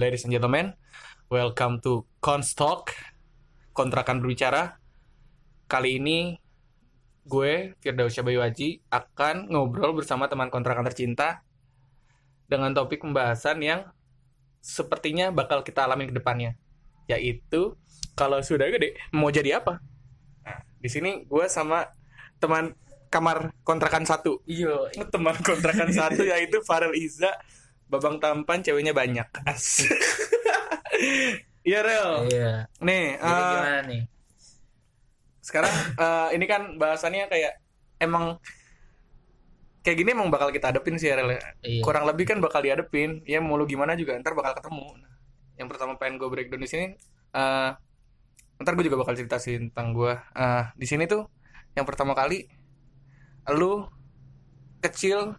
ladies and gentlemen, welcome to Constalk, kontrakan berbicara. Kali ini gue Firdaus Bayu akan ngobrol bersama teman kontrakan tercinta dengan topik pembahasan yang sepertinya bakal kita alami ke depannya, yaitu kalau sudah gede mau jadi apa? Nah, di sini gue sama teman kamar kontrakan satu. Iya. Teman kontrakan satu yaitu Farel Iza babang tampan ceweknya banyak Asik. Iya Rel Iya. nih Jadi eh, gimana nih? sekarang eh, ini kan bahasannya kayak emang kayak gini emang bakal kita hadepin sih Rel ya. Iya. kurang lebih kan bakal dihadepin ya mau lu gimana juga ntar bakal ketemu nah, yang pertama pengen gue breakdown di sini eh ntar gue juga bakal cerita sih tentang gue Eh, di sini tuh yang pertama kali lu kecil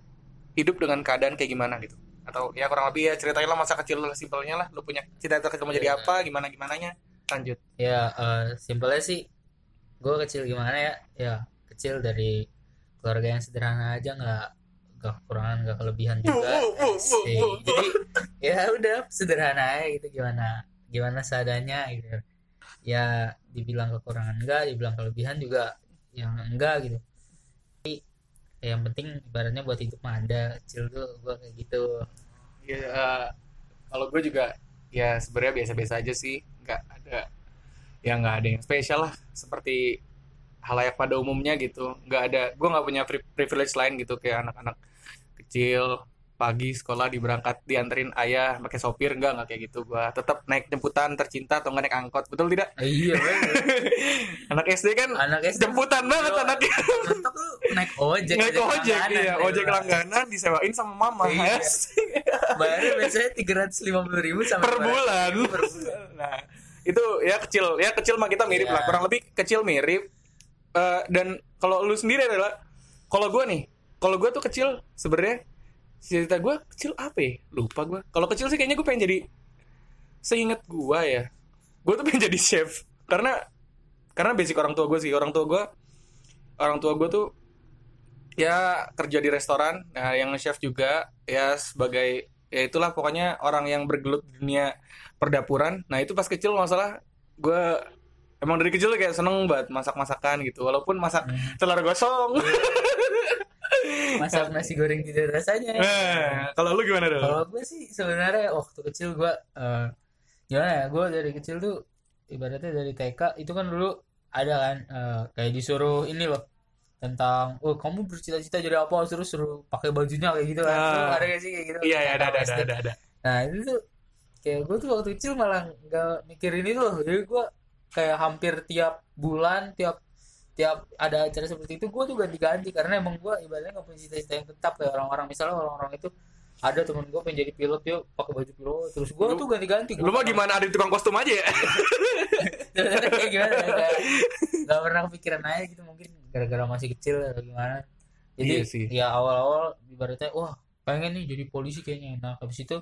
hidup dengan keadaan kayak gimana gitu atau ya kurang lebih ya ceritain lah masa kecil lu simpelnya lah lu punya cita-cita kecil mau jadi Iya. apa gimana gimananya lanjut Ya, eh, simpelnya sih gue kecil gimana ya? Ya, kecil dari keluarga yang sederhana aja nggak nggak kekurangan nggak kelebihan juga. Jadi ya udah sederhana aja gitu gimana gimana seadanya gitu. Ya dibilang kekurangan enggak, dibilang kelebihan juga yang enggak gitu. Ya, yang penting ibaratnya buat hidup mah ada kecil tuh gue kayak gitu. ya eh, kalau gue juga ya sebenarnya biasa-biasa aja sih nggak ada ya nggak ada yang spesial lah seperti halayak pada umumnya gitu nggak ada gue nggak punya pri- privilege lain gitu kayak anak-anak kecil pagi sekolah diberangkat dianterin ayah pakai sopir nggak nggak kayak gitu gue tetap naik jemputan tercinta atau nggak naik angkot betul tidak Iya, anak SD kan anak SD jemputan banget Iya. anaknya lu naik ojek naik ojek langganan, iya ya, ojek langganan disewain sama mama Iya. Bayarnya biasanya tiga ratus lima puluh ribu sampai per 400.000 bulan. bulan. Nah, itu ya kecil, ya kecil mah kita mirip Iya. lah, kurang lebih kecil mirip. Eh, dan kalau lu sendiri adalah, kalau gue nih, kalau gue tuh kecil sebenarnya cerita gue kecil apa ya? Lupa gue. Kalau kecil sih kayaknya gue pengen jadi, seingat gue ya, gue tuh pengen jadi chef karena karena basic orang tua gue sih, orang tua gue, orang tua gue tuh ya kerja di restoran, nah yang chef juga ya sebagai ya itulah pokoknya orang yang bergelut di dunia perdapuran. Nah itu pas kecil masalah gue emang dari kecil kayak seneng banget masak-masakan gitu. Walaupun masak Hmm. telur gosong. masak nasi goreng tidak rasanya nah, kalau lu gimana dong? kalau gue sih sebenarnya waktu kecil gue eh, gimana ya gue dari kecil tuh ibaratnya dari TK itu kan dulu ada kan eh, kayak disuruh ini loh tentang oh kamu bercita-cita jadi apa terus suruh pakai bajunya kayak gitu kan. Lu ada gak sih kayak gitu Iya ya ada ada ada ada. ada. Nah itu tuh kayak gue tuh waktu kecil malah nggak mikirin itu loh. Jadi gue kayak hampir tiap bulan, tiap tiap ada acara seperti itu gue tuh ganti-ganti karena emang gue ibaratnya nggak punya cita-cita yang tetap kayak orang-orang. Misalnya orang-orang itu ada temen gue pengen jadi pilot yuk pakai baju pilot. Terus gue tuh ganti-ganti. Lu mah gimana ada di tukang kostum aja ya? Kayak gimana ya, nggak pernah kepikiran aja gitu mungkin gara-gara masih kecil atau gimana. Jadi Iya sih. ya awal-awal ibaratnya wah pengen nih jadi polisi kayaknya nah habis itu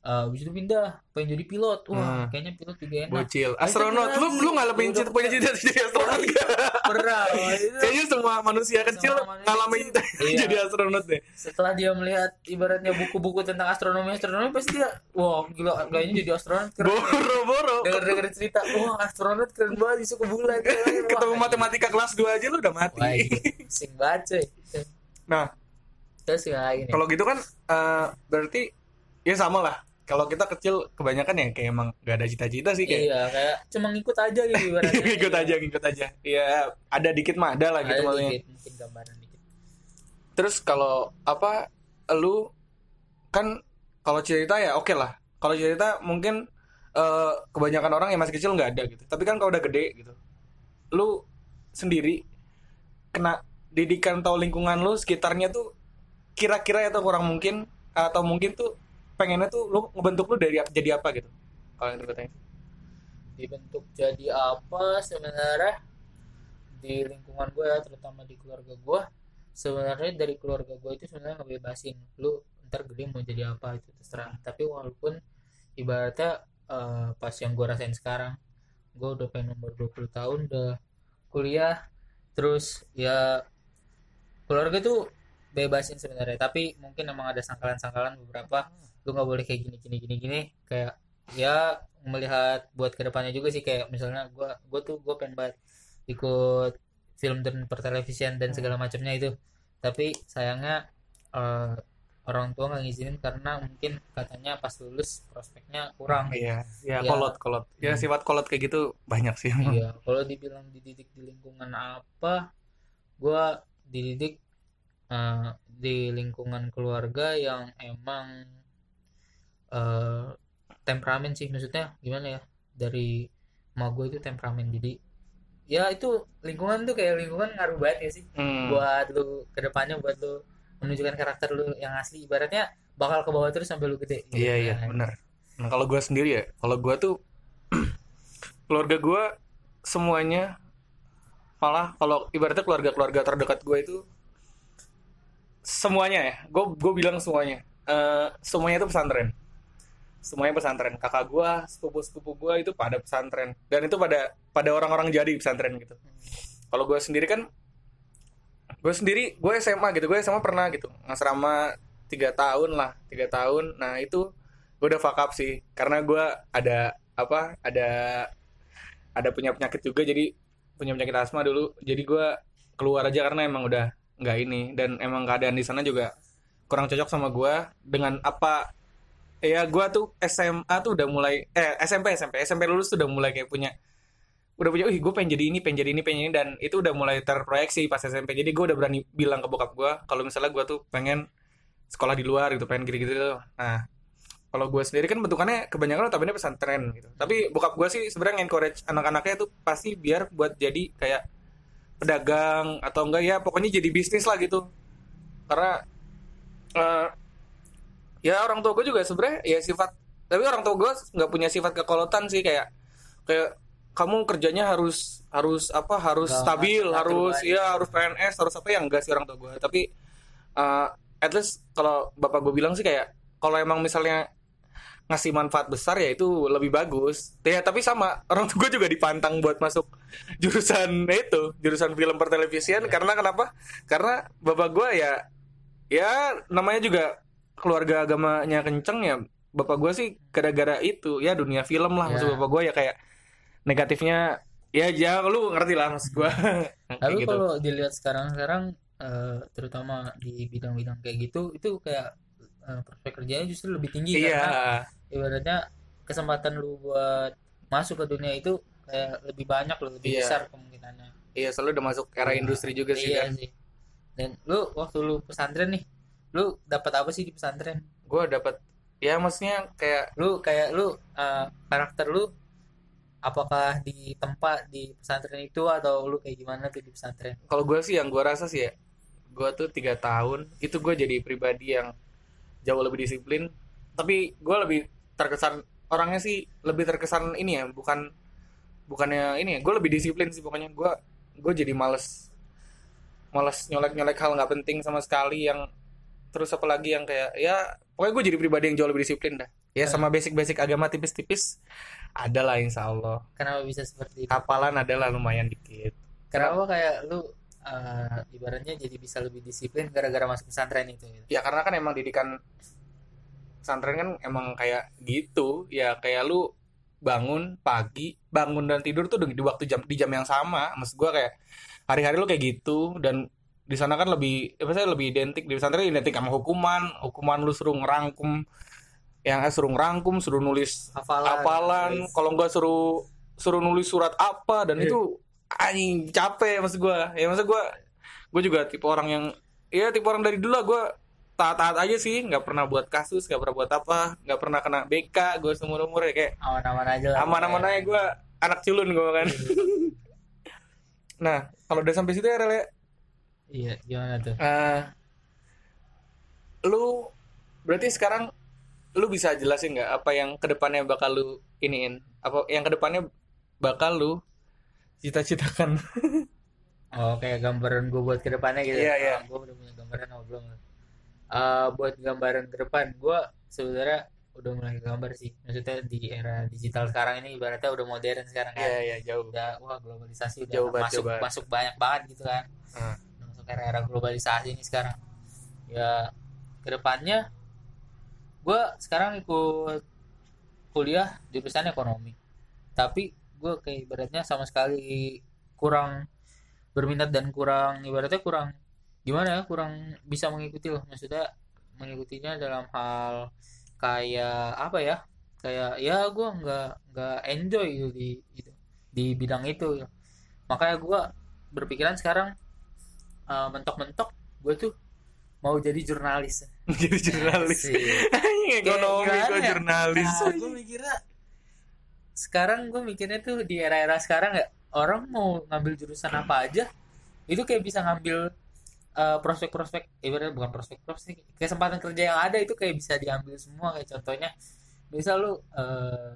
eh, habis itu pindah pengen jadi pilot wah Hmm. kayaknya pilot juga enak Bocil. Astronot. Lu lu nggak lebih cita punya cita-cita jadi astronot nggak? pernah. Kayaknya semua manusia kecil ngalamin. Iya. jadi astronot deh. setelah dia melihat ibaratnya buku-buku tentang astronomi astronomi pasti dia wah gila kayaknya jadi astronot keren Boro-boro. denger-denger cerita wah astronot keren banget bisa ke bulan Ketemu matematika kelas 2 aja lu udah mati. Wah, iya. Banget cuy. Nah, Terus lagi nih. kalau gitu kan eh, berarti ya sama lah. Kalau kita kecil kebanyakan ya kayak emang gak ada cita-cita sih kayak Iya, kayak cuma ngikut aja gitu ibaratnya. ngikut aja ngikut aja. Ya ada dikit mah ada lah gitu Ada maksudnya. dikit, mungkin gambaran dikit. Terus kalau apa lu kan kalau cerita ya oke lah. Kalau cerita mungkin eh, kebanyakan orang yang masih kecil nggak ada gitu. Tapi kan kalau udah gede gitu, lu sendiri kena didikan atau lingkungan lu sekitarnya tuh kira-kira atau kurang mungkin atau mungkin tuh pengennya tuh lu ngebentuk lu dari jadi apa gitu. Kalau yang terkata Dibentuk jadi apa sebenarnya di lingkungan gue ya, terutama di keluarga gue. Sebenarnya dari keluarga gue itu sebenarnya ngebebasin lu ntar gede mau jadi apa itu terserah. Tapi walaupun ibaratnya eh, pas yang gue rasain sekarang, gue udah pengen umur 20 tahun udah kuliah terus ya keluarga tuh bebasin sebenarnya tapi mungkin emang ada sangkalan-sangkalan beberapa lu nggak boleh kayak gini gini gini gini. Kayak ya melihat buat ke depannya juga sih kayak misalnya gua gua tuh gua pengen banget ikut film dan pertelevisian dan segala macamnya itu. Tapi sayangnya eh, orang tua nggak ngizinin karena mungkin katanya pas lulus prospeknya kurang. Iya ya Ya. kolot kolot. Ya Hmm. sifat kolot kayak gitu banyak sih Iya, kalau dibilang dididik di lingkungan apa, gua dididik eh, di lingkungan keluarga yang emang eh, temperamen sih, maksudnya gimana ya? Dari emak gue itu temperamen, jadi ya itu lingkungan tuh kayak lingkungan ngaruh banget ya sih Hmm. buat lu ke depannya buat lu menunjukkan karakter lu yang asli ibaratnya bakal ke bawah terus sampai lu gede gitu Iya iya kan. benar. Nah kalau gue sendiri ya, kalau gue tuh keluarga gue semuanya malah kalau ibaratnya keluarga-keluarga terdekat gue itu semuanya ya, gue gue bilang semuanya, Eh, semuanya itu pesantren, semuanya pesantren. Kakak gue, sepupu-sepupu gue itu pada pesantren. Dan itu pada pada orang-orang jadi pesantren gitu. Kalau gue sendiri kan, gue sendiri gue SMA gitu, gue SMA pernah gitu. Ngasrama tiga tahun lah tiga tahun. Nah itu gue udah fuck up sih. Karena gue ada apa ada ada punya penyakit juga. Jadi punya penyakit asma dulu. Jadi gue keluar aja karena emang udah nggak ini. Dan emang keadaan di sana juga kurang cocok sama gue dengan apa ya gue tuh SMA tuh udah mulai eh SMP SMP SMP lulus tuh udah mulai kayak punya udah punya, wih gue pengen jadi ini, pengen jadi ini, pengen ini dan itu udah mulai terproyeksi pas SMP. Jadi gue udah berani bilang ke bokap gue kalau misalnya gue tuh pengen sekolah di luar gitu, pengen gitu-gitu. Nah, kalau gue sendiri kan bentukannya kebanyakan notabene pesantren gitu. Tapi bokap gue sih sebenarnya encourage anak-anaknya tuh pasti biar buat jadi kayak pedagang atau enggak ya pokoknya jadi bisnis lah gitu. Karena eh, ya orang tua gue juga sebenarnya ya sifat tapi orang tua gue nggak punya sifat kekolotan sih kayak kayak kamu kerjanya harus harus apa harus stabil harus ya harus PNS harus apa ya enggak sih orang tua gue tapi eh, at least kalau bapak gue bilang sih kayak kalau emang misalnya ngasih manfaat besar ya itu lebih bagus. Ya tapi sama orang tua gue juga dipantang buat masuk jurusan itu jurusan film pertelevisian karena kenapa? Karena bapak gue ya ya namanya juga keluarga agamanya kenceng ya bapak gue sih gara-gara itu ya dunia film lah maksud Ya. bapak gue ya kayak negatifnya ya ya lu ngerti lah maksud gue kayak Lalu gitu kalau dilihat sekarang-sekarang eh, terutama di bidang-bidang kayak gitu itu kayak eh, prospek kerjanya justru lebih tinggi iya karena ibaratnya kesempatan lu buat masuk ke dunia itu kayak lebih banyak loh, lebih Iya. besar kemungkinannya. iya selalu udah masuk era Iya. industri juga sih iya kan sih. Dan lu waktu lu pesantren nih, lu dapat apa sih di pesantren? gue dapat ya maksudnya kayak Lu kayak lu eh, karakter lu apakah di tempat di pesantren itu atau lu kayak gimana tuh di pesantren? kalau gue sih yang gue rasa sih ya gue tuh tiga tahun itu gue jadi pribadi yang jauh lebih disiplin tapi gue lebih terkesan orangnya sih lebih terkesan ini ya bukan bukannya ini ya gue lebih disiplin sih pokoknya gue gue jadi males males nyolek nyolek hal nggak penting sama sekali yang terus apalagi yang kayak ya pokoknya gue jadi pribadi yang jauh lebih disiplin dah ya sama basic basic agama tipis-tipis ada lah insya Allah Kenapa bisa seperti itu? hafalan adalah lumayan dikit Kenapa kayak lu eh, ibaratnya jadi bisa lebih disiplin gara-gara masuk pesantren itu? gitu? ya karena kan emang didikan pesantren kan emang kayak gitu ya kayak lu bangun pagi bangun dan tidur tuh di waktu jam di jam yang sama maksud gua kayak hari-hari lu kayak gitu dan di sana kan lebih apa sih lebih identik di pesantren identik sama hukuman hukuman lu suruh ngerangkum yang eh, suruh ngerangkum suruh nulis Hafalan. hafalan kalau nggak suruh suruh nulis surat apa dan Iya. itu anjing capek maksud gua ya maksud gua gue juga tipe orang yang ya tipe orang dari dulu lah gue taat-taat aja sih nggak pernah buat kasus nggak pernah buat apa nggak pernah kena BK gue seumur umur ya kayak Aman-aman aja lah. aman-aman aja gue anak culun gue kan nah kalau udah sampai situ ya ya, Iya, gimana tuh? eh, lu berarti sekarang lu bisa jelasin nggak apa yang ke depannya bakal lu iniin apa yang ke depannya bakal lu cita-citakan Oh, kayak gambaran gue buat ke depannya gitu. Iya, iya. gue udah punya gambaran oh belum. Eh, buat gambaran ke depan, gue sebenarnya udah mulai gambar sih. Maksudnya di era digital sekarang ini ibaratnya udah modern sekarang kan. iya iya jauh Udah wah globalisasi udah Jauh banget, masuk jauh banget. masuk banyak banget gitu kan. Hmm. Era-era globalisasi ini sekarang. Ya ke depannya gue sekarang ikut kuliah jurusan ekonomi. Tapi gue kayak ibaratnya sama sekali kurang berminat dan kurang ibaratnya kurang gimana ya kurang bisa mengikuti loh maksudnya mengikutinya dalam hal kayak apa ya kayak ya gue nggak nggak enjoy gitu di itu di bidang itu. Makanya gue berpikiran sekarang eh, mentok-mentok gue tuh mau jadi jurnalis jadi jurnalis ekonomi Kayak gue ya? jurnalis Nah, gue mikirnya sekarang gue mikirnya tuh di era-era sekarang ya orang mau ngambil jurusan apa aja itu kayak bisa ngambil eh, prospek-prospek ibaratnya bukan prospek-prospek kesempatan kerja yang ada itu kayak bisa diambil semua kayak contohnya misal lu eh,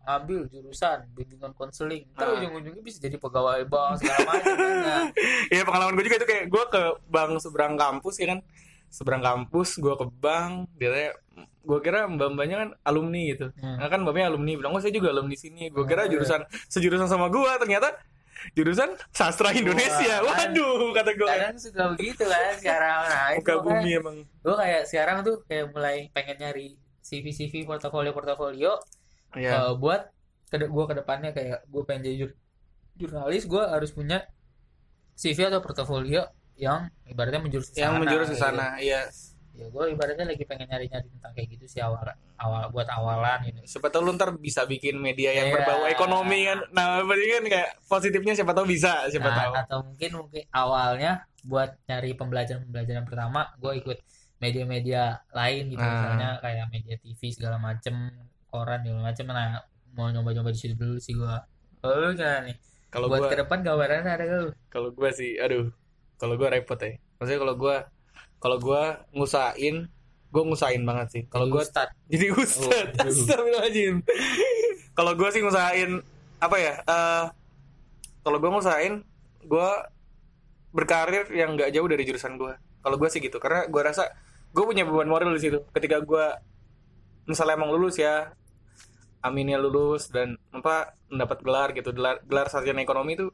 ngambil jurusan bimbingan konseling ntar Ah. ujung-ujungnya bisa jadi pegawai bank segala macam kan. Iya pengalaman gue juga itu kayak gue ke bank seberang kampus ya kan? Seberang kampus gue ke bank dia gue kira mbak mbaknya kan alumni gitu. Hmm. nah, kan mbaknya alumni. Bilang oh saya juga alumni sini. Gue kira Oh, iya. jurusan sejurusan sama gue ternyata jurusan sastra Indonesia. Wah, kan. waduh kata gue kadang suka begitu kan sekarang. Nah muka makanya- bumi emang. gue kayak sekarang tuh kayak mulai pengen nyari CV CV portofolio portofolio ya eh, buat ke gue ke depannya kayak gue pengen jadi jur- jurnalis gue harus punya CV atau portofolio yang ibaratnya menjurus ke yang sana, menjurus ke gitu. sana iya. Ya gue ibaratnya lagi pengen nyari nyari tentang kayak gitu sih awal awal buat awalan gitu. Siapa tahu lu ntar bisa bikin media yang Iya. berbau ekonomi kan? Nah berarti kan kayak positifnya siapa tahu bisa siapa Nah, tahu. atau mungkin mungkin awalnya buat nyari pembelajaran pembelajaran pertama gue ikut media-media lain gitu. Nah. misalnya kayak media TV segala macem koran segala macem. Nah mau nyoba-nyoba di situ dulu sih gue lu gimana nih kalau buat gue ke depan gambarannya ada gak lu? Kalau gue sih aduh kalau gue repot ya. Maksudnya kalau gue kalau gue ngusahain gue ngusahain banget sih. Kalau gue start jadi ustad. Oh, astagfirullahaladzim. Kalau gue sih ngusahain apa ya eh kalau gue ngusahain gue berkarir yang nggak jauh dari jurusan gue kalau gue sih gitu karena gue rasa gue punya beban moral di situ. Ketika gue misalnya emang lulus ya aminnya lulus dan apa mendapat gelar gitu. Gelar gelar sarjana ekonomi itu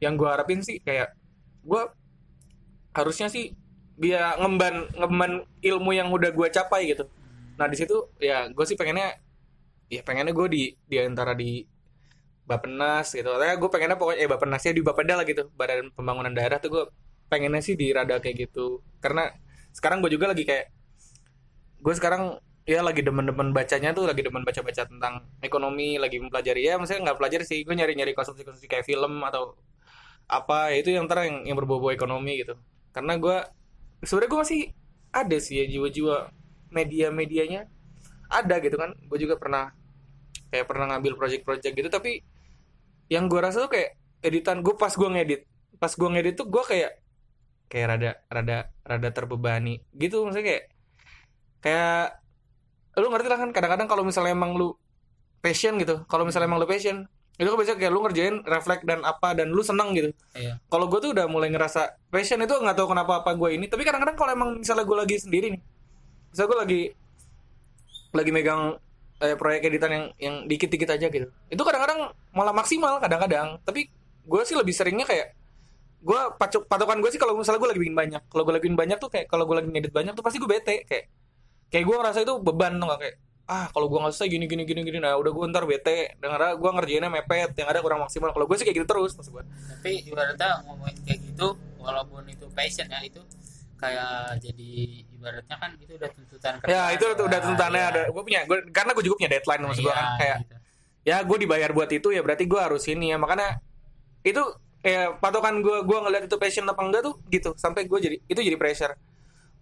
yang gue harapin sih kayak gue harusnya sih biar ngemban ngemban ilmu yang udah gue capai gitu. Nah di situ ya gue sih pengennya ya pengennya gue di di antara di Bapenas gitu. Katanya gue pengennya pokoknya eh Bapennasnya di Bapeda lah gitu. Badan Pembangunan Daerah tuh gue pengennya sih di rada kayak gitu. Karena sekarang gue juga lagi kayak gue sekarang ya lagi demen-demen bacanya tuh lagi demen baca-baca tentang ekonomi lagi mempelajari. Ya maksudnya nggak pelajari sih gue nyari-nyari konsumsi-konsumsi kayak film atau apa ya itu yang ntar yang, yang ekonomi gitu. Karena gue sebenarnya gue masih ada sih ya jiwa-jiwa media-medianya ada gitu kan. Gue juga pernah kayak pernah ngambil project-project gitu tapi yang gue rasa tuh kayak editan gue pas gue ngedit pas gue ngedit tuh gue kayak kayak rada rada rada terbebani gitu. Maksudnya kayak kayak lu ngerti lah kan kadang-kadang kalau misalnya emang lu passion gitu kalau misalnya emang lu passion itu kan biasanya kayak lu ngerjain refleks dan apa dan lu seneng gitu. Iya. Kalau gue tuh udah mulai ngerasa passion itu nggak tahu kenapa apa gue ini tapi kadang-kadang kalau emang misalnya gue lagi sendiri nih misalnya gue lagi lagi megang eh, proyek editan yang yang dikit-dikit aja gitu itu kadang-kadang malah maksimal kadang-kadang. Tapi gue sih lebih seringnya kayak gue patokan gue sih kalau misalnya gue lagi bikin banyak kalau gue lagi bikin banyak tuh kayak kalau gue lagi ngedit banyak tuh pasti gue bete kayak kayak gue ngerasa itu beban tuh nggak? Kayak ah kalau gue nggak selesai gini gini gini gini nah udah gue ntar bete. Karena gue ngerjainnya mepet yang ada kurang maksimal. Kalau gue sih kayak gitu terus maksud gue tapi ibaratnya ngomongin kayak gitu walaupun itu passion ya itu kayak jadi ibaratnya kan itu udah tuntutan ya itu udah tuntutannya Iya. ada. Gue punya gue karena gue juga punya deadline maksud gue Iya, kan. Kayak gitu. ya gue dibayar buat itu ya berarti gue harus ini ya. Makanya itu kayak patokan gue gue ngeliat itu passion apa enggak tuh gitu. Sampai gue jadi itu jadi pressure.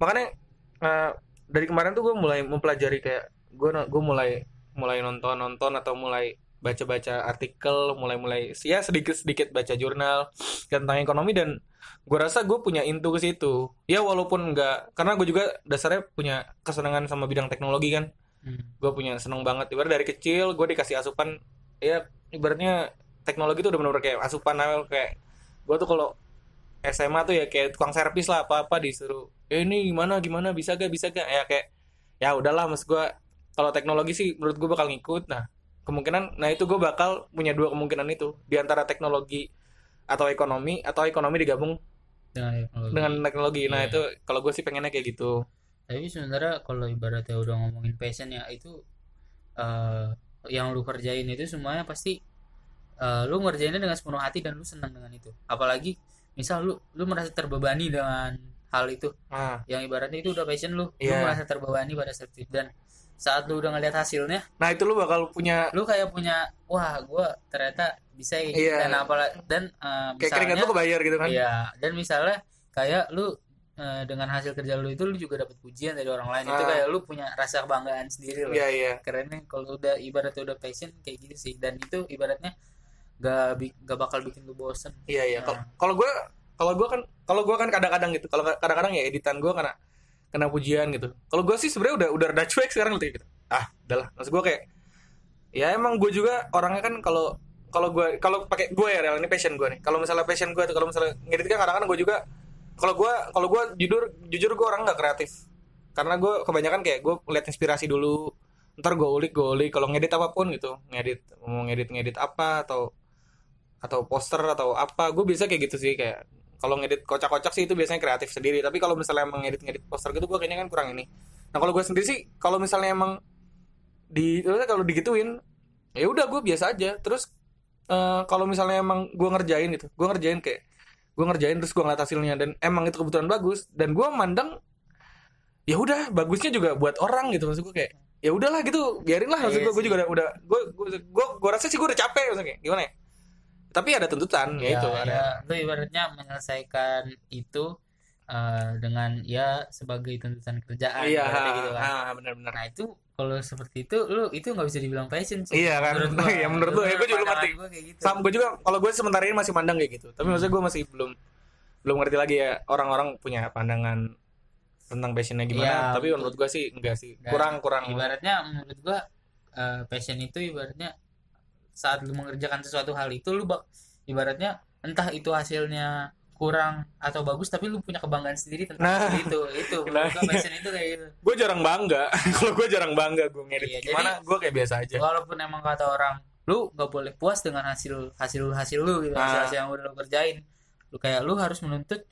Makanya eh, dari kemarin tuh gue mulai mempelajari kayak gue gue mulai mulai nonton nonton atau mulai baca baca artikel mulai mulai ya sedikit sedikit baca jurnal tentang ekonomi dan gue rasa gue punya intu ke situ. Ya walaupun enggak karena gue juga dasarnya punya kesenangan sama bidang teknologi kan. Hmm. gue punya seneng banget. Ibarat dari kecil gue dikasih asupan ya ibaratnya teknologi itu udah bener-bener kayak asupan awal kayak gue tuh kalau SMA tuh ya kayak tukang servis lah apa apa disuruh eh ini gimana gimana bisa gak bisa gak ya kayak ya udahlah mas gue kalau teknologi sih menurut gue bakal ngikut. Nah kemungkinan nah itu gue bakal punya dua kemungkinan itu. Di antara teknologi atau ekonomi atau ekonomi digabung Dengan teknologi. dengan teknologi. Nah Iya. itu kalau gue sih pengennya kayak gitu. Tapi sebenarnya kalau ibaratnya udah ngomongin passion ya itu eh yang lu kerjain itu semuanya pasti eh, lu ngerjainnya dengan sepenuh hati dan lu senang dengan itu. Apalagi misal lu lu merasa terbebani dengan hal itu nah yang ibaratnya itu udah passion lu lu Iya. merasa terbebani pada saat itu dan saat lu udah ngeliat hasilnya nah itu lu bakal punya lu kayak punya wah gua ternyata bisa Iya. dan apalah dan eh, kayak keringat lu kebayar gitu kan Iya, dan misalnya kayak lu eh, dengan hasil kerja lu itu lu juga dapat pujian dari orang lain. Itu Ah. kayak lu punya rasa kebanggaan sendiri loh. iya iya Kerennya kalau udah ibaratnya udah passion kayak gitu sih. Dan itu ibaratnya gak gak bakal bikin lu bosen. iya iya. Nah. kalau gue kalau gue kan kalau gue kan kadang-kadang gitu. Kalau kadang-kadang ya editan gue kena kena pujian gitu. Kalau gue sih sebenarnya udah udah rada cuek sekarang gitu. Ah udahlah maksud gue kayak ya emang gue juga orangnya kan kalau kalau gue kalau pakai gue ya real ini passion gue nih. Kalau misalnya passion gue tuh kalau misalnya ngedit kan kadang-kadang gue juga kalau gue kalau gue jujur jujur gue orang nggak kreatif. Karena gue kebanyakan kayak gue lihat inspirasi dulu. Ntar gue ulik gue ulik. Kalau ngedit apa pun gitu. Ngedit mau ngedit ngedit apa atau atau poster atau apa gue biasa kayak gitu sih kayak kalau ngedit kocak-kocak sih itu biasanya kreatif sendiri. Tapi kalau misalnya emang ngedit ngedit poster gitu gue kayaknya kan kurang ini. Nah kalau gue sendiri sih kalau misalnya emang di kalau digituin ya udah gue biasa aja. Terus eh, kalau misalnya emang gue ngerjain gitu gue ngerjain kayak gue ngerjain terus gue ngeliat hasilnya dan emang itu kebetulan bagus dan gue mandang ya udah bagusnya juga buat orang gitu. Maksud gue kayak ya udahlah gitu biarin lah. Maksud Iya gue gue juga udah udah gue gue gue, rasa sih gue udah capek. Maksudnya gimana ya tapi ada tuntutan ya, itu ada ya, lu ibaratnya menyelesaikan itu eh, dengan ya sebagai tuntutan kerjaan iya gitu kan. ah, benar-benar Nah itu kalau seperti itu lu itu nggak bisa dibilang passion sih. Iya kan? gua. Iya, menurut gua. Ya, gua juga ngerti. gua kayak gitu. sama gue juga kalau gue sementara ini masih mandang kayak gitu tapi maksudnya gue masih belum belum ngerti lagi ya orang-orang punya pandangan tentang passionnya gimana Iya, tapi betul. menurut gue sih enggak sih kurang kurang Ibaratnya menurut gua eh, passion itu ibaratnya saat lu mengerjakan sesuatu hal itu lu bak ibaratnya entah itu hasilnya kurang atau bagus tapi lu punya kebanggaan sendiri tentang Nah. itu itu. Nah, gua passion itu kayak gitu. Gue jarang bangga. Kalau gue jarang bangga gue ngedit. Iya, gimana? gue kayak biasa aja. walaupun emang kata orang lu nggak boleh puas dengan hasil hasil hasil lu gitu hasil, Ah. hasil yang udah lu kerjain. Lu kayak lu harus menuntut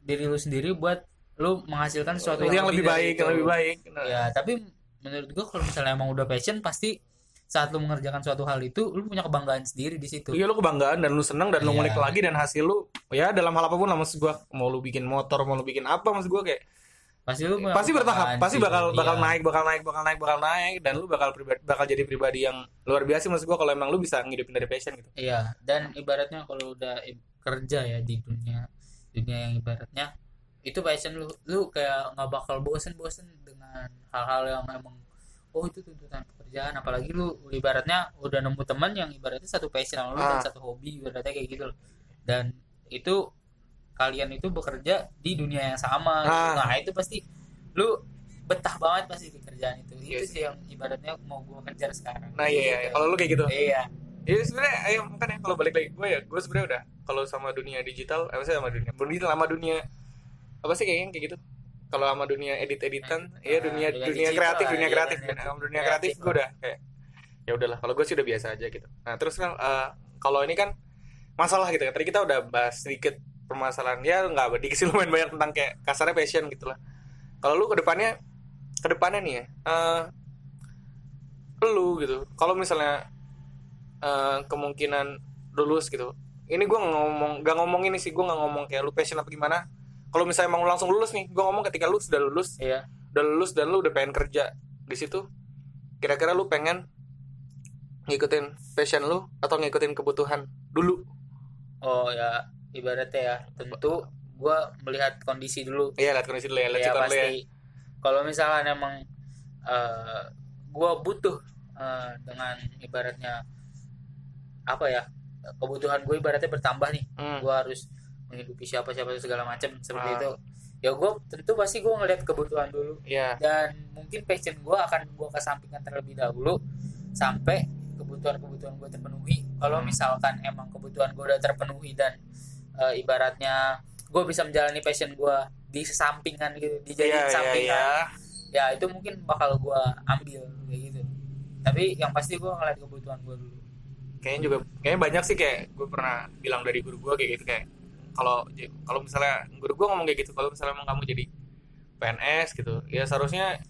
diri lu sendiri buat lu menghasilkan sesuatu yang, lebih dari baik yang lebih baik. Nah, ya tapi menurut gua kalau misalnya emang udah passion pasti saat lu mengerjakan suatu hal itu lu punya kebanggaan sendiri di situ Iya lu kebanggaan dan lu seneng dan lu Iya. ngulik lagi dan hasil lu ya dalam hal apa pun lah maksud gua mau lu bikin motor mau lu bikin apa maksud gua kayak pasti lu pasti bertahap pasti bakal bakal Iya. naik bakal naik bakal naik bakal naik dan lu bakal pribadi, bakal jadi pribadi yang luar biasa maksud gua kalau emang lu bisa ngidupin dari passion gitu Iya, dan ibaratnya kalau udah kerja ya di dunia dunia yang ibaratnya itu passion lu lu kayak nggak bakal bosen-bosen dengan hal-hal yang emang oh itu tuntutan pekerjaan apalagi lu ibaratnya udah nemu teman yang ibaratnya satu passion sama lu dan Ah. satu hobi ibaratnya kayak gitu loh. Dan itu kalian itu bekerja di dunia yang sama gitu. Ah. Nah, itu pasti lu betah banget pasti di kerjaan itu. Iya itu sih. yang ibaratnya mau gua kejar sekarang. nah iya, iya. Gitu. kalau lu kayak gitu Iya. ya sebenarnya ayo kan ya kalau balik lagi gue ya gue sebenarnya udah kalau sama dunia digital apa sih sama dunia digital sama dunia apa sih kayaknya kayak gitu kalau sama dunia edit editan Eh, ya ah, dunia dunia dunia kreatif dunia iya, kreatif dunia- sama dunia kreatif. kreatif gue udah kayak ya udahlah kalau gue sih udah biasa aja gitu. Nah terus kan eh, kalau ini kan masalah gitu kan. Tadi kita udah bahas sedikit permasalahan ya nggak sedikit sih lumayan banyak tentang kayak kasarnya passion gitu lah. Kalau lu ke depannya ke depannya nih ya eh, lu gitu kalau misalnya eh, kemungkinan lulus gitu ini gue ngomong gak ngomong ini sih gue nggak ngomong kayak lu passion apa gimana kalau misalnya emang lu langsung lulus nih gue ngomong ketika lu sudah lulus Iya. udah lulus dan lu udah pengen kerja di situ kira-kira lu pengen ngikutin passion lu atau ngikutin kebutuhan dulu Oh ya ibaratnya ya tentu gua melihat kondisi dulu iya lihat kondisi dulu ya lihat ya lu ya pasti kalau misalnya emang eh, gua butuh eh, dengan ibaratnya apa ya kebutuhan gue ibaratnya bertambah nih Hmm. gua harus menghidupi siapa siapa segala macam seperti Ah. itu ya gua tentu pasti gua ngeliat kebutuhan dulu Iya. dan mungkin passion gua akan gua kesampingkan terlebih dahulu sampai kebutuhan-kebutuhan gua terpenuhi kalau Hmm. misalkan emang kebutuhan gua udah terpenuhi dan eh, ibaratnya gua bisa menjalani passion gua di sesampingan gitu dijadiin iya, sampingan iya. ya itu mungkin bakal gua ambil kayak gitu tapi yang pasti gua ngeliat kebutuhan gua dulu kayaknya juga kayaknya banyak sih kayak gue pernah bilang dari guru gue kayak gitu kayak kalau kalau misalnya guru gue ngomong kayak gitu kalau misalnya emang kamu jadi PNS gitu ya seharusnya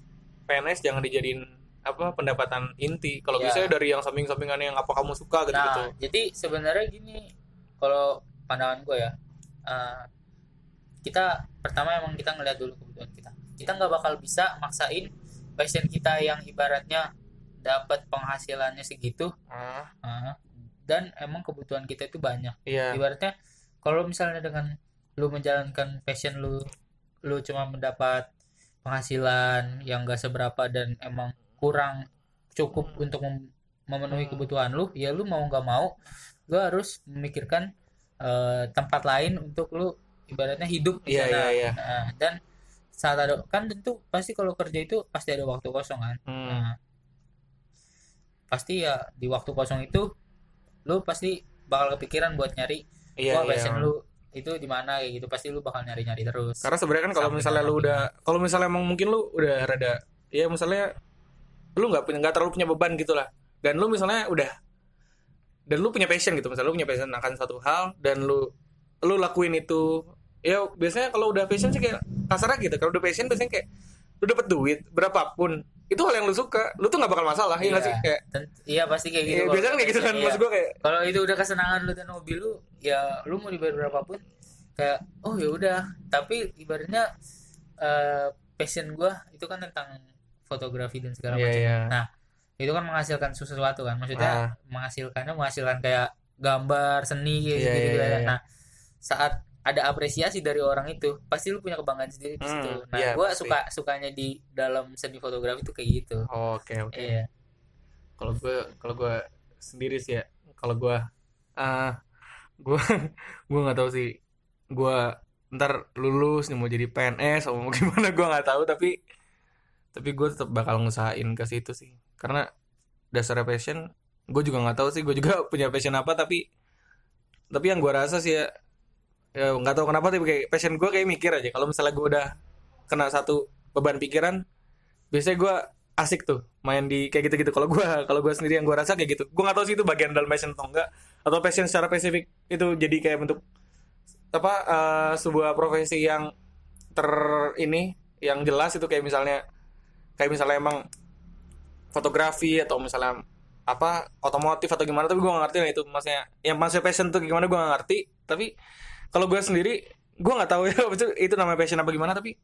PNS jangan dijadiin apa pendapatan inti kalau Ya. bisa dari yang samping-sampingan yang apa kamu suka gitu gitu Nah, jadi sebenarnya gini, kalau pandangan gue ya, eh, kita pertama emang kita ngeliat dulu kebutuhan kita. Kita nggak bakal bisa maksain passion kita yang ibaratnya dapat penghasilannya segitu, ah eh, dan emang kebutuhan kita itu banyak. iya Ibaratnya kalau misalnya dengan lu menjalankan passion lu, lu cuma mendapat penghasilan yang gak seberapa dan emang kurang cukup untuk mem- memenuhi Hmm. kebutuhan lu ya lu mau nggak mau lu harus memikirkan eh, tempat lain untuk lu ibaratnya hidup di Iya, sana iya, iya. Nah, dan saat ada kan tentu pasti kalau kerja itu pasti ada waktu kosong kan Hmm. Nah, pasti ya di waktu kosong itu lu pasti bakal kepikiran buat nyari iya wah iya. passion lu itu di mana kayak gitu pasti lu bakal nyari-nyari terus. Karena sebenarnya kan kalau misalnya lu udah kalau misalnya emang mungkin lu udah rada ya misalnya lu nggak punya nggak terlalu punya beban gitu lah dan lu misalnya udah dan lu punya passion gitu misalnya lu punya passion akan satu hal dan lu lu lakuin itu ya biasanya kalau udah passion sih kayak kasarnya gitu. Kalau udah passion biasanya kayak lu dapet duit berapapun itu hal yang lu suka lu tuh nggak bakal masalah ya nggak Iya. sih kayak iya pasti kayak gitu ya, biasanya kan kayak gitu kan iya. maksud gua kayak kalau itu udah kesenangan lu dan hobi lu ya lu mau dibayar berapapun kayak oh ya udah tapi ibaratnya eh, passion gua itu kan tentang fotografi dan segala Iya, macam iya. nah itu kan menghasilkan sesuatu kan Ah. maksudnya menghasilkannya menghasilkan kayak gambar seni gitu, Iya, gitu, iya, iya. nah saat ada apresiasi dari orang itu. Pasti lu punya kebanggaan sendiri di Hmm, situ nah iya, gua pasti. suka sukanya di dalam seni fotografi tuh kayak gitu. Oke oke. Iya. Kalau gue kalau gue sendiri sih ya kalau gue ah gue gue nggak tahu sih. Gue ntar lulus nih mau jadi PNS atau mau gimana gue nggak tahu tapi tapi gue tetap bakal ngusahain ke situ sih. Karena dasarnya passion gue juga nggak tahu sih gue juga punya passion apa tapi tapi yang gue rasa sih ya ya nggak tahu kenapa tapi kayak passion gue kayak mikir aja. Kalau misalnya gue udah kena satu beban pikiran biasanya gue asik tuh main di kayak gitu-gitu. Kalau gue kalau gue sendiri yang gue rasa kayak gitu. Gue nggak tahu sih itu bagian dalam passion atau enggak. Atau passion secara spesifik itu jadi kayak bentuk apa eh, sebuah profesi yang ter ini yang jelas itu kayak misalnya kayak misalnya emang fotografi atau misalnya apa otomotif atau gimana tapi gue gak ngerti lah itu. Maksudnya yang maksudnya passion tuh gimana gue gak ngerti tapi kalau gue sendiri gue nggak tahu ya itu namanya passion apa gimana tapi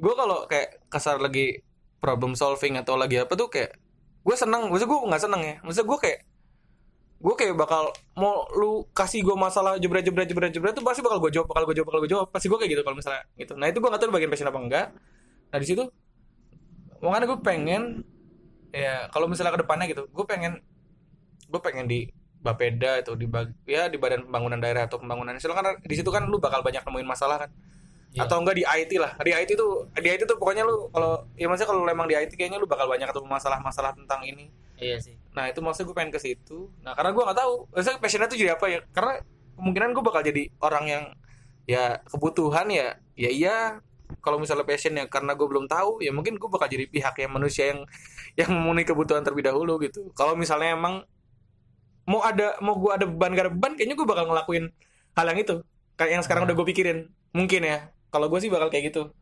gue kalau kayak kasar lagi problem solving atau lagi apa tuh kayak gue seneng maksudnya gue nggak seneng ya. Maksudnya gue kayak gue kayak bakal mau lu kasih gue masalah jebret jebret jebret jebret tuh pasti bakal gue jawab bakal gue jawab bakal gue jawab. Pasti gue kayak gitu kalau misalnya gitu. Nah itu gue nggak tahu bagian passion apa enggak. Nah di situ makanya gue pengen ya kalau misalnya ke depannya gitu gue pengen gue pengen di Bapeda itu di bag- ya di Badan Pembangunan Daerah atau Pembangunan Nasional kan di situ kan lu bakal banyak nemuin masalah kan. Iya. atau enggak di IT lah. Di IT tuh di IT tuh pokoknya lu kalau ya maksudnya kalau emang di IT kayaknya lu bakal banyak ketemu masalah-masalah tentang ini. Iya sih. Nah itu maksudnya gue pengen ke situ. Nah karena gue nggak tahu maksudnya passionnya tuh jadi apa ya? Karena kemungkinan gue bakal jadi orang yang ya kebutuhan ya ya iya. Kalau misalnya passion ya karena gue belum tahu ya mungkin gue bakal jadi pihak yang manusia yang yang memenuhi kebutuhan terlebih dahulu gitu. Kalau misalnya emang mau ada mau gue ada beban gak ada beban kayaknya gue bakal ngelakuin hal yang itu. Kayak yang sekarang Nah. udah gue pikirin. Mungkin ya. Kalau gue sih bakal kayak gitu.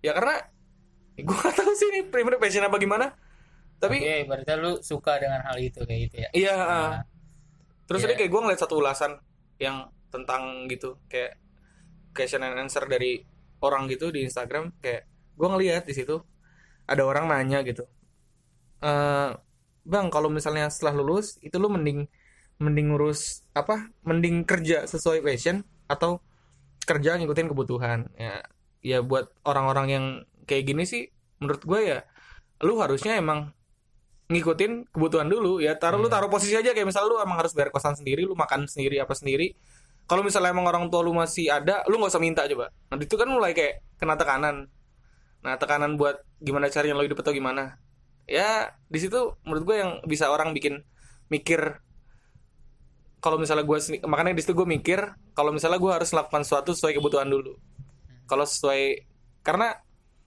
Ya karena gue gak tahu sih ini primer passion apa gimana. Tapi Oke, berarti lu suka dengan hal itu kayak gitu ya. Iya Nah, ah. Terus Iya. tadi kayak gue ngeliat satu ulasan yang tentang gitu. Kayak question and answer dari orang gitu di Instagram. Kayak gue ngeliat di situ ada orang nanya gitu. Eh bang kalau misalnya setelah lulus itu lu mending mending ngurus apa mending kerja sesuai passion atau kerja ngikutin kebutuhan. Ya ya buat orang-orang yang kayak gini sih menurut gue ya lu harusnya emang ngikutin kebutuhan dulu ya. Taruh lu Iya. taruh posisi aja kayak misalnya lu emang harus bayar kosan sendiri lu makan sendiri apa sendiri. Kalau misalnya emang orang tua lu masih ada lu nggak usah minta coba. Nah itu kan mulai kayak kena tekanan. Nah tekanan buat gimana caranya lo hidup atau gimana ya di situ menurut gue yang bisa orang bikin mikir kalau misalnya gue makanya di situ gue mikir kalau misalnya gue harus melakukan sesuatu sesuai kebutuhan dulu. Kalau sesuai karena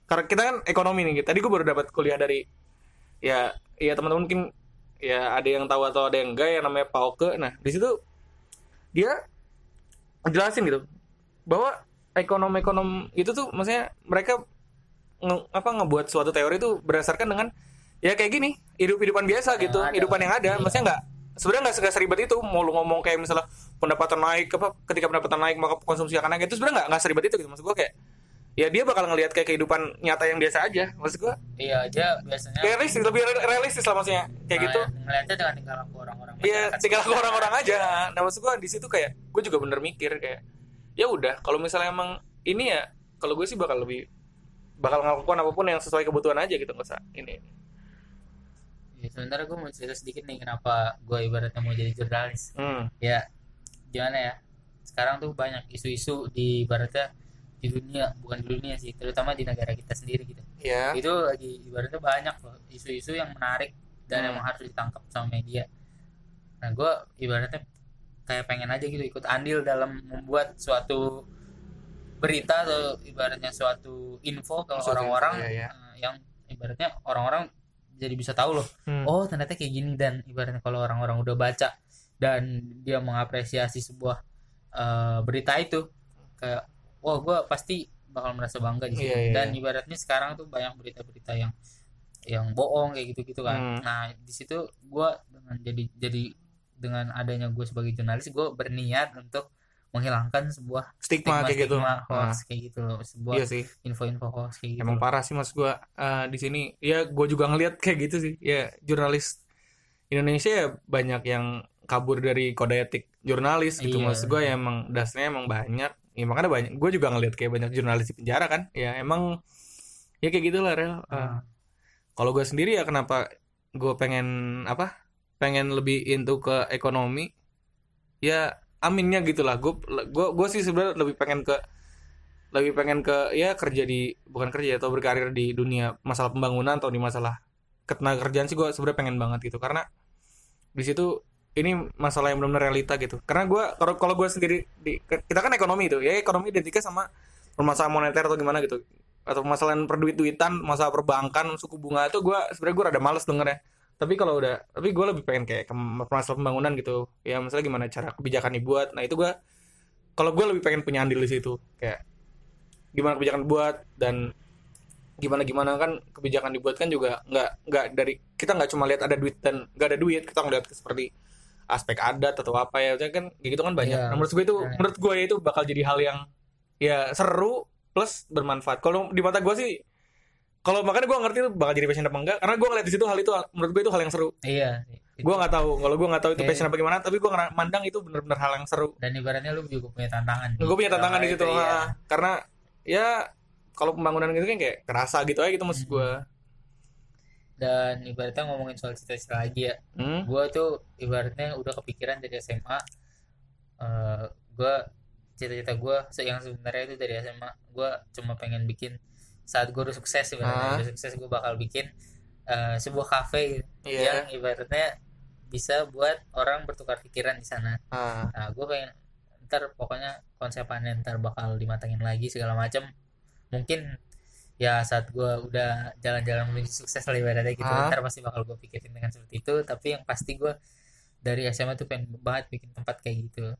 karena kita kan ekonomi nih tadi gue baru dapat kuliah dari ya ya teman-teman mungkin ya ada yang tahu atau ada yang enggak yang namanya Pauke nah di situ dia jelasin gitu bahwa ekonom ekonom itu tuh maksudnya mereka nge- apa ngebuat suatu teori itu berdasarkan dengan ya kayak gini hidup hidupan biasa gitu hidupan yang ada Iya. maksudnya nggak sebenarnya nggak nggak seribet itu mau lu ngomong kayak misalnya pendapatan naik apa ketika pendapatan naik maka konsumsi akan naik itu sebenarnya nggak nggak seribet itu gitu maksud gua kayak ya dia bakal ngelihat kayak kehidupan nyata yang biasa aja maksud gua iya dia biasanya realistis lebih re- realistis lah maksudnya kayak nah, gitu ngeliatnya dengan tingkah laku orang-orang Iya, tinggal sekitar. orang-orang aja. Nah, maksud gua di situ kayak gue juga bener mikir kayak ya udah, kalau misalnya emang ini ya kalau gue sih bakal lebih bakal ngelakukan apa pun yang sesuai kebutuhan aja gitu nggak usah ini. Ya, sebenarnya gue mau cerita sedikit nih kenapa gue ibaratnya mau jadi jurnalis Hmm. ya gimana ya sekarang tuh banyak isu-isu di ibaratnya di dunia bukan di dunia sih terutama di negara kita sendiri gitu Ya. itu lagi ibaratnya banyak loh isu-isu yang menarik dan Hmm. emang harus ditangkap sama media nah gue ibaratnya kayak pengen aja gitu ikut andil dalam membuat suatu berita atau ibaratnya suatu info ke orang-orang iya. eh, yang ibaratnya orang-orang jadi bisa tahu loh Hmm. oh ternyata kayak gini dan ibaratnya kalau orang-orang udah baca dan dia mengapresiasi sebuah eh, berita itu kayak wah gue pasti bakal merasa bangga di Iya, iya, dan iya. ibaratnya sekarang tuh banyak berita-berita yang yang bohong kayak gitu-gitu kan Hmm. nah di situ gue dengan jadi jadi dengan adanya gue sebagai jurnalis gue berniat untuk menghilangkan sebuah Stigma kayak gitu. stigma hoax Nah, kayak gitu loh sebuah iya sih. info-info hoax kayak gitu Emang parah sih mas gue di sini. Ya gue juga ngeliat kayak gitu sih. Ya jurnalis Indonesia ya banyak yang kabur dari kode etik jurnalis gitu. Iya. Maksud gue ya emang dasarnya emang banyak. Ya makanya banyak. Gue juga ngeliat kayak banyak jurnalis di penjara kan. Ya emang ya kayak gitulah rel. Eh, Ah. kalau gue sendiri ya kenapa gue pengen apa pengen lebih into ke ekonomi ya aminnya gitulah gue gue gue sih sebenarnya lebih pengen ke lebih pengen ke ya kerja di bukan kerja atau berkarir di dunia masalah pembangunan atau di masalah ketenaga kerjaan sih gue sebenarnya pengen banget gitu. Karena di situ ini masalah yang benar-benar realita gitu. Karena gue kalau kalau gue sendiri di kita kan ekonomi itu ya ekonomi identiknya sama permasalahan moneter atau gimana gitu. Atau permasalahan perduit-duitan masalah perbankan suku bunga itu gue sebenarnya gue rada males denger ya tapi kalau udah tapi gue lebih pengen kayak masalah pembangunan gitu. Ya misalnya gimana cara kebijakan dibuat nah itu gue kalau gue lebih pengen punya andil di situ. Kayak gimana kebijakan dibuat dan gimana gimana kan kebijakan dibuat kan juga nggak nggak dari kita nggak cuma lihat ada duit dan nggak ada duit kita ngeliat seperti aspek adat atau apa ya. Maksudnya kan gitu kan banyak. Iya. nah, menurut gue itu Nah. menurut gue itu bakal jadi hal yang ya seru plus bermanfaat. Kalau di mata gue sih kalau makanya gue ngerti itu bakal jadi passion apa enggak karena gue ngeliat di situ hal itu menurut gue itu hal yang seru. Iya gue nggak tahu kalau gue nggak tahu itu Oke. passion apa gimana tapi gue mandang itu bener-bener hal yang seru. Dan ibaratnya lu juga punya tantangan. Gue punya tantangan di Nah, situ itu, iya. karena ya kalau pembangunan gitu kan kayak kerasa gitu aja gitu maksud gue dan ibaratnya ngomongin soal cita-cita lagi ya. Hmm? gue tuh ibaratnya udah kepikiran dari SMA eh gue cita-cita gue yang sebenarnya itu dari SMA gue cuma pengen bikin saat gue udah sukses Ah. udah sukses gue bakal bikin eh, sebuah kafe Iya. yang ibaratnya bisa buat orang bertukar pikiran di sana Ah. nah gue pengen ntar pokoknya konsepannya ntar bakal dimatangin lagi segala macam mungkin ya saat gue udah jalan-jalan menuju sukses lah ibaratnya gitu Ah. ntar pasti bakal gue pikirin dengan seperti itu tapi yang pasti gue dari SMA tuh pengen banget bikin tempat kayak gitu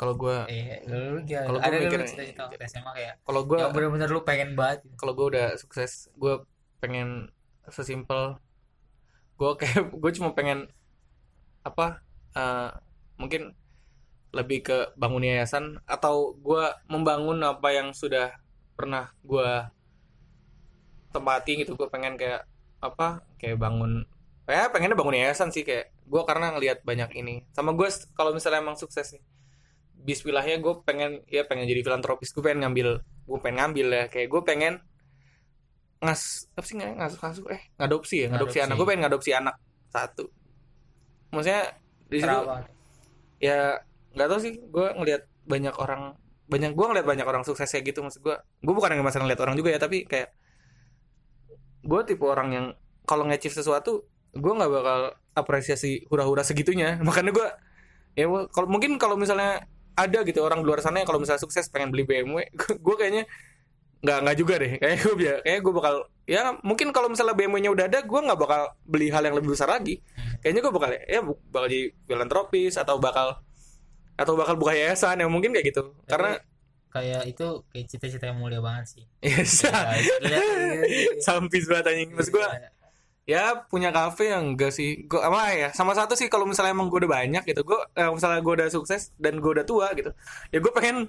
kalau gue eh gimana? Kalau ada mikir- cita-cita waktu SMA kayak kalau gue yang bener-bener lu pengen banget gitu. kalau gue udah sukses gue pengen sesimpel gue kayak gue cuma pengen apa eh, mungkin lebih ke bangun yayasan atau gue membangun apa yang sudah pernah gue tempati gitu gue pengen kayak apa kayak bangun ya pengennya bangun yayasan sih kayak gue karena ngelihat banyak ini sama gue kalau misalnya emang sukses nih Bismillahnya gue pengen ya pengen jadi filantropis. Gue pengen ngambil gue pengen ngambil ya. Kayak gue pengen ngas apa sih nggak ngasuh ngasuh eh ngadopsi ya ngadopsi Ngadopsi. anak. Gue pengen ngadopsi anak. Satu. Maksudnya di situ Terawat. ya nggak tahu sih. Gue ngelihat banyak orang banyak gue ngeliat banyak orang sukses kayak gitu. Maksud gue gue bukan yang masalah ngeliat orang juga ya tapi kayak gue tipe orang yang kalau nge sesuatu gue nggak bakal apresiasi hura-hura segitunya. Makanya gue ya kalau mungkin kalau misalnya ada gitu orang luar sana yang kalau misalnya sukses pengen beli BMW gue kayaknya nggak nggak juga deh. Kayak gue biar kayak gue bakal ya mungkin kalau misalnya BMW-nya udah ada gue nggak bakal beli hal yang lebih besar lagi. Kayaknya gue bakal ya bakal jadi filantropis atau bakal atau bakal buka yayasan yang mungkin kayak gitu. Tapi karena kayak itu kayak cita-cita yang mulia banget sih. Ya Ya, sampis banget anjing. Maksud gue Iya. Ya punya kafe yang enggak sih. Gue apa ya sama satu sih kalau misalnya emang gue udah banyak gitu. Gue eh, misalnya gue udah sukses dan gue udah tua gitu ya gue pengen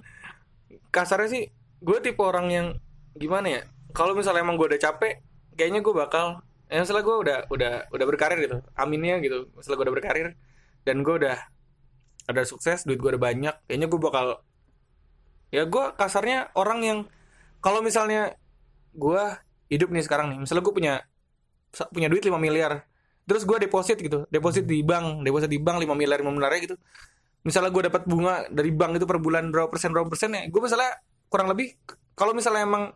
kasarnya sih gue tipe orang yang gimana ya kalau misalnya emang gue udah capek kayaknya gue bakal ya misalnya gue udah udah udah berkarir gitu aminnya gitu misalnya gue udah berkarir dan gue udah ada sukses duit gue udah banyak kayaknya gue bakal ya gue kasarnya orang yang kalau misalnya gue hidup nih sekarang nih misalnya gue punya punya duit 5 miliar. Terus gue deposit gitu deposit di bank deposit di bank 5 miliar 5 miliar gitu. Misalnya gue dapat bunga dari bank itu per bulan berapa persen berapa persen ya gue misalnya kurang lebih kalau misalnya emang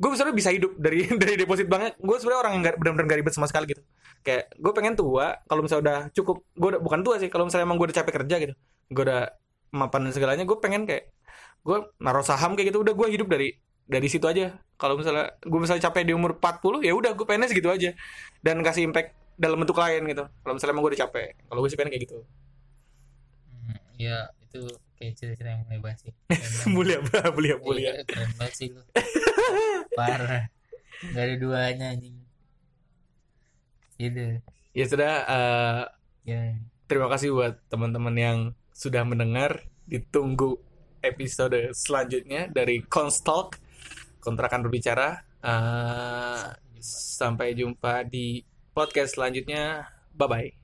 gue misalnya bisa hidup dari dari deposit banknya gue sebenarnya orang yang benar-benar gak ribet sama sekali gitu. Kayak gue pengen tua kalau misalnya udah cukup gue udah bukan tua sih kalau misalnya emang gue udah capek kerja gitu gue udah mapan dan segalanya gue pengen kayak gue naruh saham kayak gitu udah gue hidup dari dari situ aja. Kalau misalnya gue misalnya capek di umur 40 ya udah gue pengennya segitu aja. Dan kasih impact dalam bentuk lain gitu. Kalau misalnya emang gue udah capek. Kalau gue sih pengen kayak gitu. Hmm, ya itu kayak cerita yang hebat sih. Mulia mulia mulia Iya, keren banget sih lu. Parah. Gak ada duanya anjing. Gitu. Ya sudah eh, ya. terima kasih buat teman-teman yang sudah mendengar. Ditunggu episode selanjutnya dari Constalk kontrakan berbicara. Eh, sampai jumpa di podcast selanjutnya. Bye bye